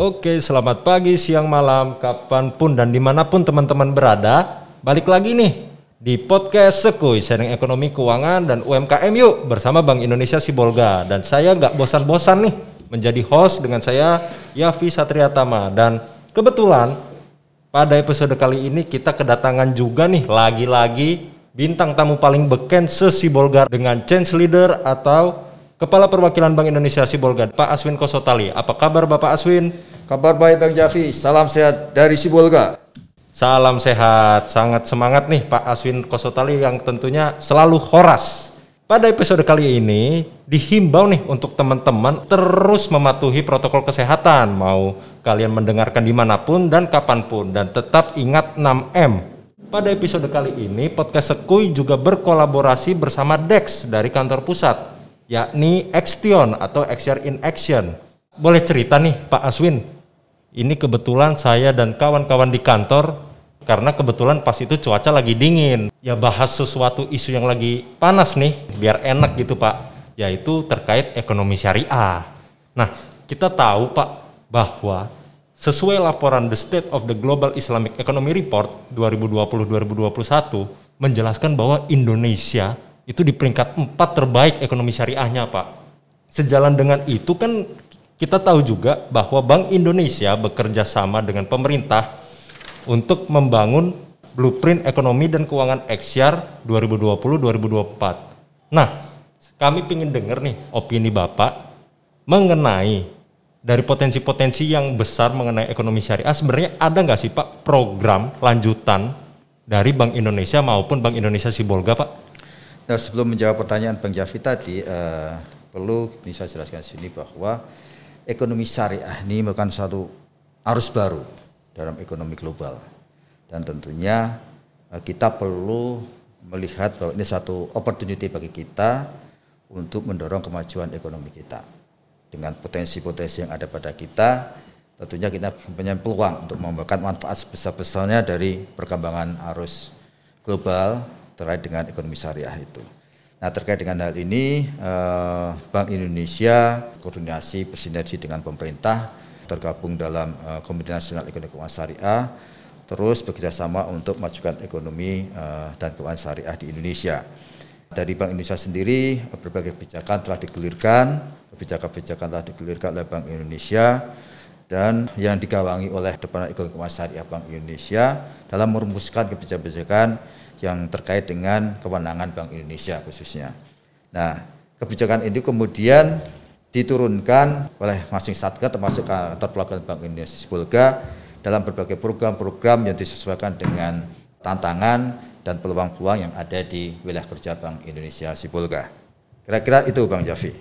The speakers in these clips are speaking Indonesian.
Oke, selamat pagi, siang, malam, kapan pun dan di mana pun teman-teman berada. Balik lagi nih di podcast Sekuy, sharing ekonomi, keuangan, dan UMKM yuk bersama Bank Indonesia Sibolga. Dan saya nggak bosan-bosan nih menjadi host dengan saya Yafi Satriatama. Dan kebetulan pada episode kali ini kita kedatangan juga nih lagi-lagi bintang tamu paling beken se-Sibolga dengan change leader atau Kepala Perwakilan Bank Indonesia Sibolga, Pak Aswin Kosotali. Apa kabar Bapak Aswin? Kabar baik Bang Jafi, salam sehat dari Sibolga. Salam sehat, sangat semangat nih Pak Aswin Kosotali yang tentunya selalu horas. Pada episode kali ini dihimbau nih untuk teman-teman terus mematuhi protokol kesehatan mau kalian mendengarkan di mana pun dan kapan pun dan tetap ingat 6M. Pada episode kali ini podcast Sekui juga berkolaborasi bersama Dex dari kantor pusat yakni Action atau Action in Action. Boleh cerita nih Pak Aswin, ini kebetulan saya dan kawan-kawan di kantor karena kebetulan pas itu cuaca lagi dingin. Ya bahas sesuatu isu yang lagi panas nih, biar enak gitu Pak, yaitu terkait ekonomi syariah. Nah, kita tahu Pak bahwa sesuai laporan The State of the Global Islamic Economy Report 2020-2021 menjelaskan bahwa Indonesia itu di peringkat empat terbaik ekonomi syariahnya Pak. Sejalan dengan itu kan kita tahu juga bahwa Bank Indonesia bekerja sama dengan pemerintah untuk membangun blueprint ekonomi dan keuangan XR 2020-2024. Nah, kami ingin dengar nih opini Bapak mengenai dari potensi-potensi yang besar mengenai ekonomi syariah sebenarnya ada nggak sih Pak program lanjutan dari Bank Indonesia maupun Bank Indonesia Sibolga Pak? Nah, sebelum menjawab pertanyaan Bang Jafi tadi, uh, perlu bisa jelaskan sini bahwa ekonomi syariah ini merupakan satu arus baru dalam ekonomi global. Dan tentunya uh, kita perlu melihat bahwa ini satu opportunity bagi kita untuk mendorong kemajuan ekonomi kita. Dengan potensi-potensi yang ada pada kita, tentunya kita punya peluang untuk memberikan manfaat sebesar-besarnya dari perkembangan arus global terkait dengan ekonomi syariah itu. Nah terkait dengan hal ini eh, Bank Indonesia koordinasi bersinergi dengan pemerintah tergabung dalam eh, Komite Nasional Ekonomi Keuangan Syariah terus bekerjasama untuk memajukan ekonomi eh, dan keuangan syariah di Indonesia. Dari Bank Indonesia sendiri berbagai kebijakan telah digulirkan, kebijakan-kebijakan telah digulirkan oleh Bank Indonesia dan yang digawangi oleh Departemen Ekonomi Keuangan Syariah Bank Indonesia dalam merumuskan kebijakan-kebijakan yang terkait dengan kewenangan Bank Indonesia khususnya. Nah, kebijakan ini kemudian diturunkan oleh masing satgas termasuk kantor pelabuhan Bank Indonesia Sipolga dalam berbagai program-program yang disesuaikan dengan tantangan dan peluang-peluang yang ada di wilayah kerja Bank Indonesia Sipolga. Kira-kira itu Bang Jafi.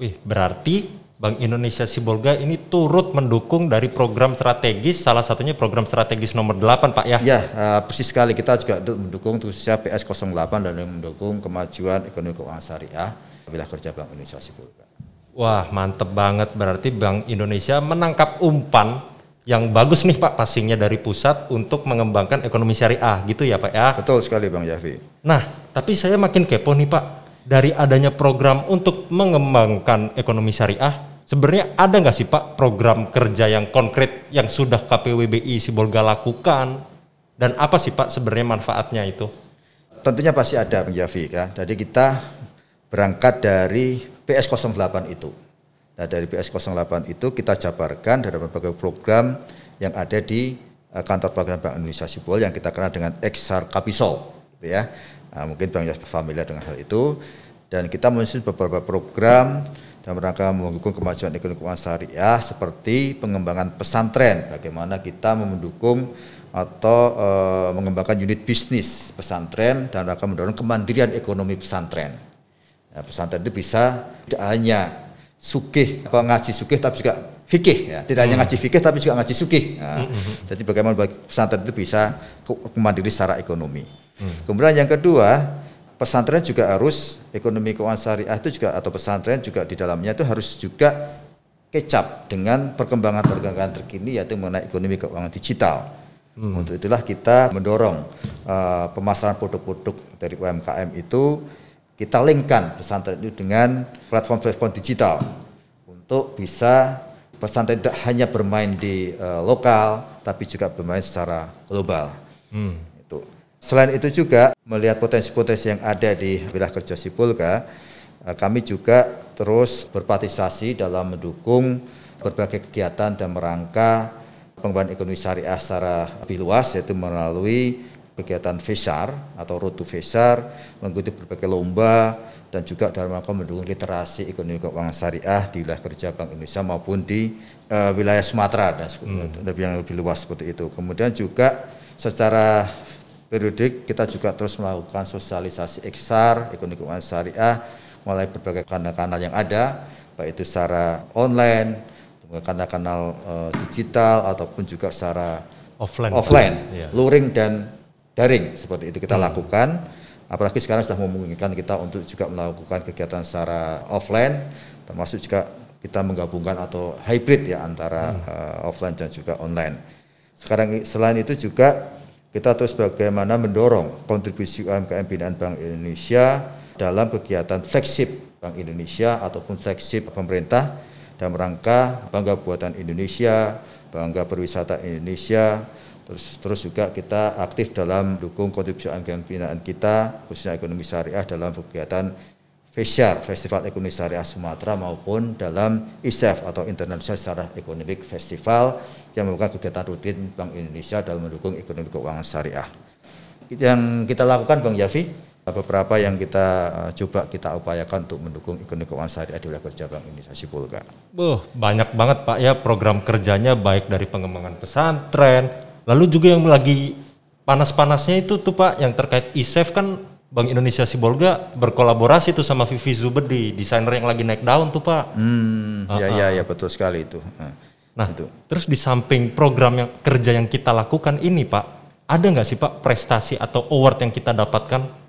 Wih, berarti Bank Indonesia Sibolga ini turut mendukung dari program strategis, salah satunya program strategis nomor 8 Pak ya? Ya, uh, persis sekali kita juga mendukung khususnya PS 08 dan mendukung kemajuan ekonomi keuangan syariah wilayah kerja Bank Indonesia Sibolga. Wah mantep banget, berarti Bank Indonesia menangkap umpan yang bagus nih Pak passingnya dari pusat untuk mengembangkan ekonomi syariah gitu ya Pak ya? Betul sekali Bang Yafi. Nah, tapi saya makin kepo nih Pak, dari adanya program untuk mengembangkan ekonomi syariah, Sebenarnya ada nggak sih Pak program kerja yang konkret yang sudah KPWBI Sibolga lakukan dan apa sih Pak sebenarnya manfaatnya itu? Tentunya pasti ada Bang Jafi ya. Jadi kita berangkat dari PS08 itu. Nah dari PS08 itu kita jabarkan dari berbagai program yang ada di eh, kantor perwakilan Bank Indonesia Sibol yang kita kenal dengan XR Kapisol, gitu ya. Nah, mungkin Bang Jafi familiar dengan hal itu. Dan kita menyusun beberapa program dalam rangka mendukung kemajuan ekonomi keuangan syariah seperti pengembangan pesantren, bagaimana kita mendukung atau e, mengembangkan unit bisnis pesantren dan rangka mendorong kemandirian ekonomi pesantren. Ya, pesantren itu bisa tidak hanya sukih, apa ngaji sukih tapi juga fikih ya. Tidak hmm. hanya ngaji fikih tapi juga ngaji sukih. Nah, hmm, hmm, hmm. Jadi bagaimana pesantren itu bisa kemandiri secara ekonomi. Hmm. Kemudian yang kedua, pesantren juga harus ekonomi keuangan syariah itu juga atau pesantren juga di dalamnya itu harus juga kecap dengan perkembangan-perkembangan terkini yaitu mengenai ekonomi keuangan digital. Hmm. Untuk itulah kita mendorong uh, pemasaran produk-produk dari UMKM itu kita linkkan pesantren itu dengan platform-platform digital untuk bisa pesantren tidak hanya bermain di uh, lokal, tapi juga bermain secara global. Hmm. Itu. Selain itu juga melihat potensi-potensi yang ada di wilayah kerja Sipulga, uh, kami juga terus berpartisipasi dalam mendukung berbagai kegiatan dan merangka pengembangan ekonomi syariah secara lebih luas yaitu melalui kegiatan FESAR atau Road to FESAR, mengikuti berbagai lomba dan juga dalam rangka mendukung literasi ekonomi keuangan syariah di wilayah kerja Bank Indonesia maupun di uh, wilayah Sumatera dan hmm. lebih yang lebih luas seperti itu. Kemudian juga secara periodik kita juga terus melakukan sosialisasi eksar ekonomi keuangan syariah mulai berbagai kanal-kanal yang ada baik itu secara online kanal-kanal uh, digital ataupun juga secara offline, offline ya. luring dan daring seperti itu kita hmm. lakukan. Apalagi sekarang sudah memungkinkan kita untuk juga melakukan kegiatan secara offline, termasuk juga kita menggabungkan atau hybrid ya antara hmm. uh, offline dan juga online. Sekarang selain itu juga kita terus bagaimana mendorong kontribusi UMKM binaan Bank Indonesia dalam kegiatan flagship Bank Indonesia ataupun flagship pemerintah dalam rangka bangga buatan Indonesia, bangga perwisata Indonesia, terus terus juga kita aktif dalam dukung kontribusi anggaran binaan kita khususnya ekonomi syariah dalam kegiatan FESYAR, Festival Ekonomi Syariah Sumatera maupun dalam ISEF atau International Syariah Economic Festival yang merupakan kegiatan rutin Bank Indonesia dalam mendukung ekonomi keuangan syariah. Yang kita lakukan Bang Yafi, beberapa yang kita uh, coba kita upayakan untuk mendukung ekonomi keuangan syariah di wilayah kerja Bank Indonesia Sipulga. Boh, banyak banget Pak ya program kerjanya baik dari pengembangan pesantren, lalu juga yang lagi panas-panasnya itu tuh Pak yang terkait ISEF kan Bank Indonesia Sibolga berkolaborasi tuh sama Vivi Zubedi, desainer yang lagi naik daun tuh Pak. Hmm, uh -huh. ya ya ya betul sekali itu. Nah, itu. terus di samping program yang kerja yang kita lakukan ini Pak, ada nggak sih Pak prestasi atau award yang kita dapatkan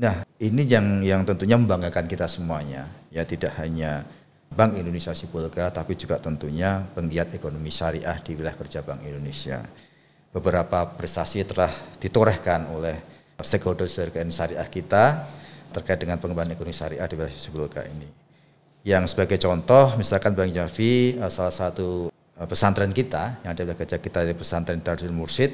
Nah, ini yang yang tentunya membanggakan kita semuanya. Ya tidak hanya Bank Indonesia Sipulga, tapi juga tentunya penggiat ekonomi syariah di wilayah kerja Bank Indonesia. Beberapa prestasi telah ditorehkan oleh stakeholder syariah kita terkait dengan pengembangan ekonomi syariah di wilayah Sipulga ini. Yang sebagai contoh, misalkan Bang Javi, eh, salah satu eh, pesantren kita yang ada di kerja kita di pesantren Darul Mursid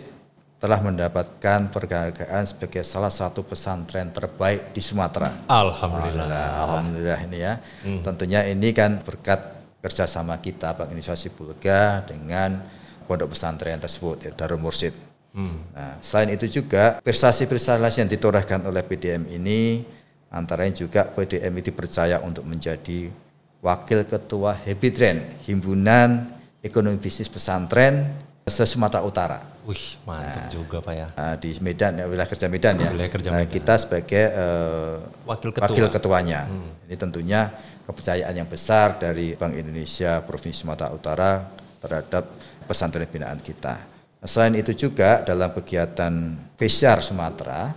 telah mendapatkan penghargaan sebagai salah satu pesantren terbaik di Sumatera. Alhamdulillah. Alhamdulillah, Alhamdulillah ini ya. Hmm. Tentunya ini kan berkat kerjasama kita Bank Indonesia Sibulga dengan pondok pesantren tersebut ya Darul Mursid. Hmm. Nah, selain itu juga prestasi-prestasi yang ditorehkan oleh PDM ini antaranya juga PDM itu dipercaya untuk menjadi wakil ketua Happy Trend Himpunan Ekonomi Bisnis Pesantren se-Sumatera Utara. Wih, mantap nah, juga Pak ya. Nah, di Medan ya, wilayah kerja Medan ya. Wilayah kerja nah, Medan. kita sebagai uh, wakil, ketua. wakil ketuanya. Hmm. Ini tentunya kepercayaan yang besar dari Bank Indonesia Provinsi Sumatera Utara terhadap pesantren binaan kita. Selain itu juga dalam kegiatan Fesiar Sumatera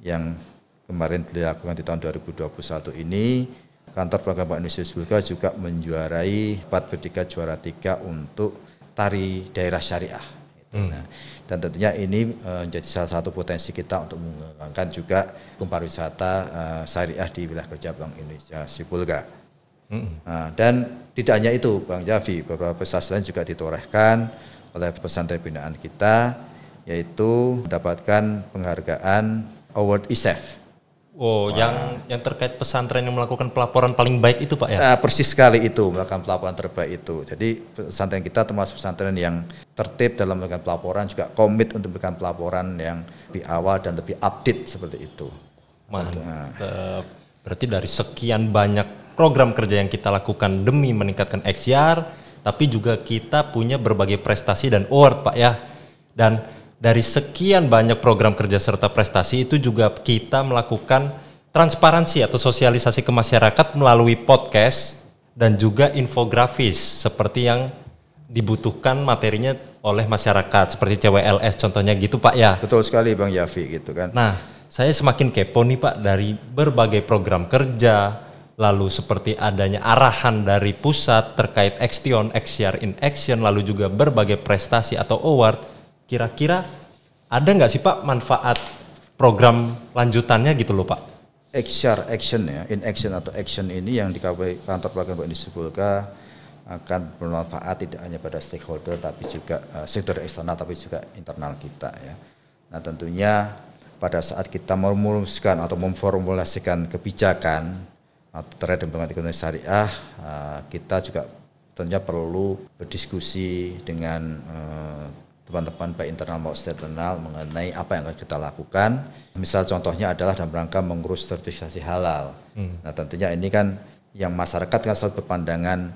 yang kemarin dilakukan di tahun 2021 ini kantor program Bank Indonesia juga menjuarai empat bertiga juara tiga untuk tari daerah syariah. Hmm. Nah, dan tentunya ini uh, menjadi salah satu potensi kita untuk mengembangkan juga pariwisata uh, syariah di wilayah kerja Bank Indonesia Sipulga. Hmm. Nah, dan tidak hanya itu, Bang Javi, beberapa prestasi lain juga ditorehkan oleh pesantren binaan kita, yaitu mendapatkan penghargaan Award ISEF Oh, Wah. yang yang terkait pesantren yang melakukan pelaporan paling baik itu Pak ya? Uh, persis sekali itu melakukan pelaporan terbaik itu. Jadi pesantren kita termasuk pesantren yang tertib dalam melakukan pelaporan juga komit untuk memberikan pelaporan yang lebih awal dan lebih update seperti itu. Mantap. Uh. Berarti dari sekian banyak program kerja yang kita lakukan demi meningkatkan XR, tapi juga kita punya berbagai prestasi dan award Pak ya. Dan dari sekian banyak program kerja serta prestasi itu juga kita melakukan transparansi atau sosialisasi ke masyarakat melalui podcast dan juga infografis seperti yang dibutuhkan materinya oleh masyarakat seperti CWLS contohnya gitu Pak ya. Betul sekali Bang Yafi gitu kan. Nah, saya semakin kepo nih Pak dari berbagai program kerja lalu seperti adanya arahan dari pusat terkait Action, XR in Action lalu juga berbagai prestasi atau award Kira-kira ada nggak sih Pak manfaat program lanjutannya gitu loh Pak? XR action ya, in action atau action ini yang di kantor Bank Indonesia Bulga akan bermanfaat tidak hanya pada stakeholder tapi juga uh, sektor eksternal tapi juga internal kita ya. Nah tentunya pada saat kita merumuskan atau memformulasikan kebijakan terhadap pembangunan ekonomi syariah, uh, kita juga tentunya perlu berdiskusi dengan uh, teman-teman baik internal maupun eksternal mengenai apa yang akan kita lakukan. Misal contohnya adalah dalam rangka mengurus sertifikasi halal. Hmm. Nah tentunya ini kan yang masyarakat kan selalu berpandangan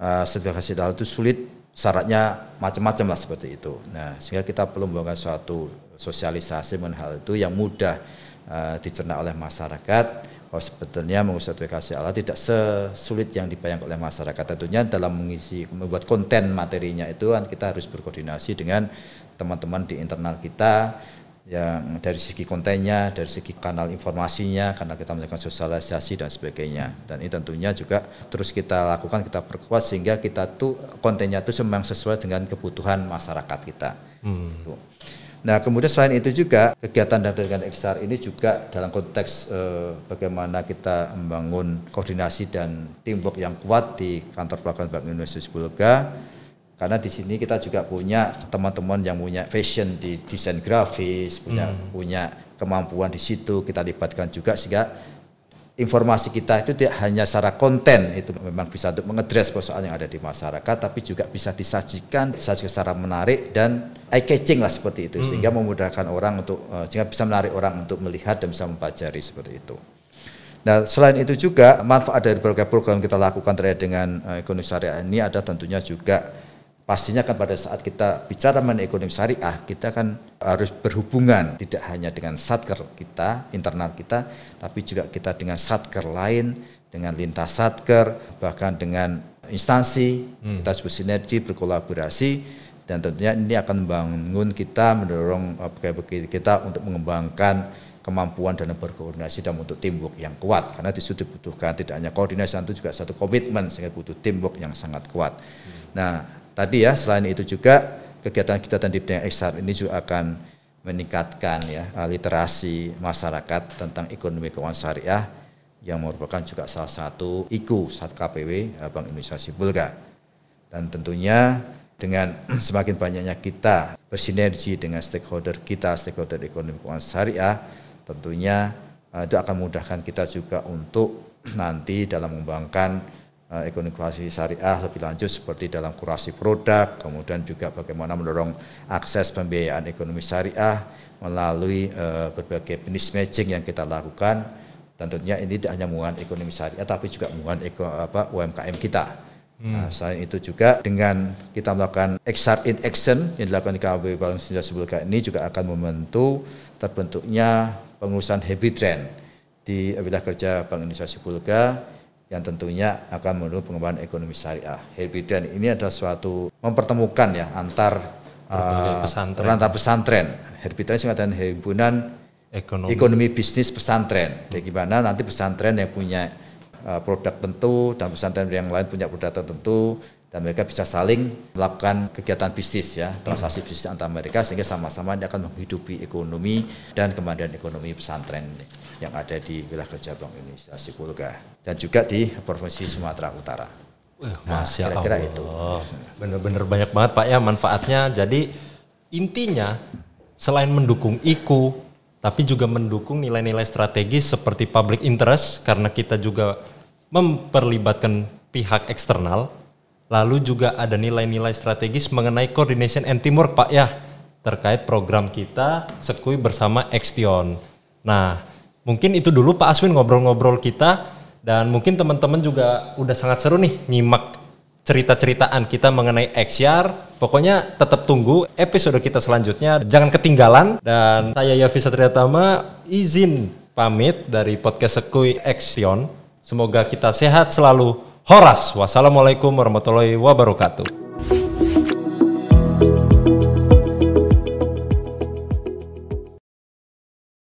uh, sertifikasi halal itu sulit, syaratnya macam-macam lah seperti itu. Nah sehingga kita perlu membangun suatu sosialisasi mengenai hal itu yang mudah uh, dicerna oleh masyarakat bahwa sebetulnya mengurus sertifikasi halal tidak sesulit yang dibayangkan oleh masyarakat. Tentunya dalam mengisi membuat konten materinya itu kan kita harus berkoordinasi dengan teman-teman di internal kita yang dari segi kontennya, dari segi kanal informasinya, karena kita melakukan sosialisasi dan sebagainya. Dan ini tentunya juga terus kita lakukan, kita perkuat sehingga kita tuh kontennya itu memang sesuai dengan kebutuhan masyarakat kita. Hmm. Tuh. Nah, kemudian selain itu juga kegiatan dengan XR ini juga dalam konteks eh, bagaimana kita membangun koordinasi dan teamwork yang kuat di kantor pelakon Bank Indonesia Sebulga. Karena di sini kita juga punya teman-teman yang punya fashion di desain grafis, punya hmm. punya kemampuan di situ kita libatkan juga sehingga informasi kita itu tidak hanya secara konten itu memang bisa untuk mengedres persoalan yang ada di masyarakat tapi juga bisa disajikan disajikan secara menarik dan eye catching lah seperti itu hmm. sehingga memudahkan orang untuk uh, sehingga bisa menarik orang untuk melihat dan bisa mempelajari seperti itu. Nah selain itu juga manfaat dari berbagai program kita lakukan terkait dengan uh, ekonomi syariah ini ada tentunya juga pastinya kan pada saat kita bicara mengenai ekonomi syariah kita kan harus berhubungan tidak hanya dengan satker kita internal kita tapi juga kita dengan satker lain dengan lintas satker bahkan dengan instansi hmm. kita sebut sinergi berkolaborasi dan tentunya ini akan membangun kita mendorong pegawai kita untuk mengembangkan kemampuan dalam berkoordinasi dan untuk teamwork yang kuat karena di situ dibutuhkan tidak hanya koordinasi itu juga satu komitmen sehingga butuh teamwork yang sangat kuat. Hmm. Nah tadi ya selain itu juga kegiatan-kegiatan di bidang XR ini juga akan meningkatkan ya literasi masyarakat tentang ekonomi keuangan syariah yang merupakan juga salah satu IKU saat KPW eh, Bank Indonesia Sibulga. Dan tentunya dengan semakin banyaknya kita bersinergi dengan stakeholder kita, stakeholder ekonomi keuangan syariah, tentunya eh, itu akan memudahkan kita juga untuk nanti dalam mengembangkan Eh, ekonomi syariah lebih lanjut seperti dalam kurasi produk, kemudian juga bagaimana mendorong akses pembiayaan ekonomi syariah melalui uh, berbagai business matching yang kita lakukan tentunya ini tidak hanya muatan ekonomi syariah tapi juga muatan eko, apa, UMKM kita. Hmm. Nah, selain itu juga dengan kita melakukan XR in action yang dilakukan di KAB Bank Indonesia ini juga akan membantu terbentuknya pengurusan hybrid trend di wilayah kerja Bank Indonesia Sibulga yang tentunya akan mendukung pengembangan ekonomi syariah. Herbidan ini adalah suatu mempertemukan ya antar uh, pesantren. pesantren. Herbidan singkatan himpunan ekonomi. ekonomi bisnis pesantren. Jadi gimana nanti pesantren yang punya uh, produk tentu dan pesantren yang lain punya produk tertentu dan mereka bisa saling melakukan kegiatan bisnis ya transaksi bisnis antar mereka sehingga sama-sama akan menghidupi ekonomi dan kemandirian ekonomi pesantren yang ada di wilayah kerja Bank Indonesia Sipulga dan juga di provinsi Sumatera Utara. Wah, nah, kira-kira Allah. itu. Bener-bener banyak banget Pak ya manfaatnya. Jadi intinya selain mendukung IKU, tapi juga mendukung nilai-nilai strategis seperti public interest karena kita juga memperlibatkan pihak eksternal Lalu juga ada nilai-nilai strategis mengenai coordination and teamwork Pak ya terkait program kita Sekui bersama Extion. Nah, mungkin itu dulu Pak Aswin ngobrol-ngobrol kita dan mungkin teman-teman juga udah sangat seru nih nyimak cerita-ceritaan kita mengenai XR. Pokoknya tetap tunggu episode kita selanjutnya. Jangan ketinggalan dan saya Yafi Satriatama izin pamit dari podcast Sekui Extion. Semoga kita sehat selalu Horas. Wassalamualaikum warahmatullahi wabarakatuh.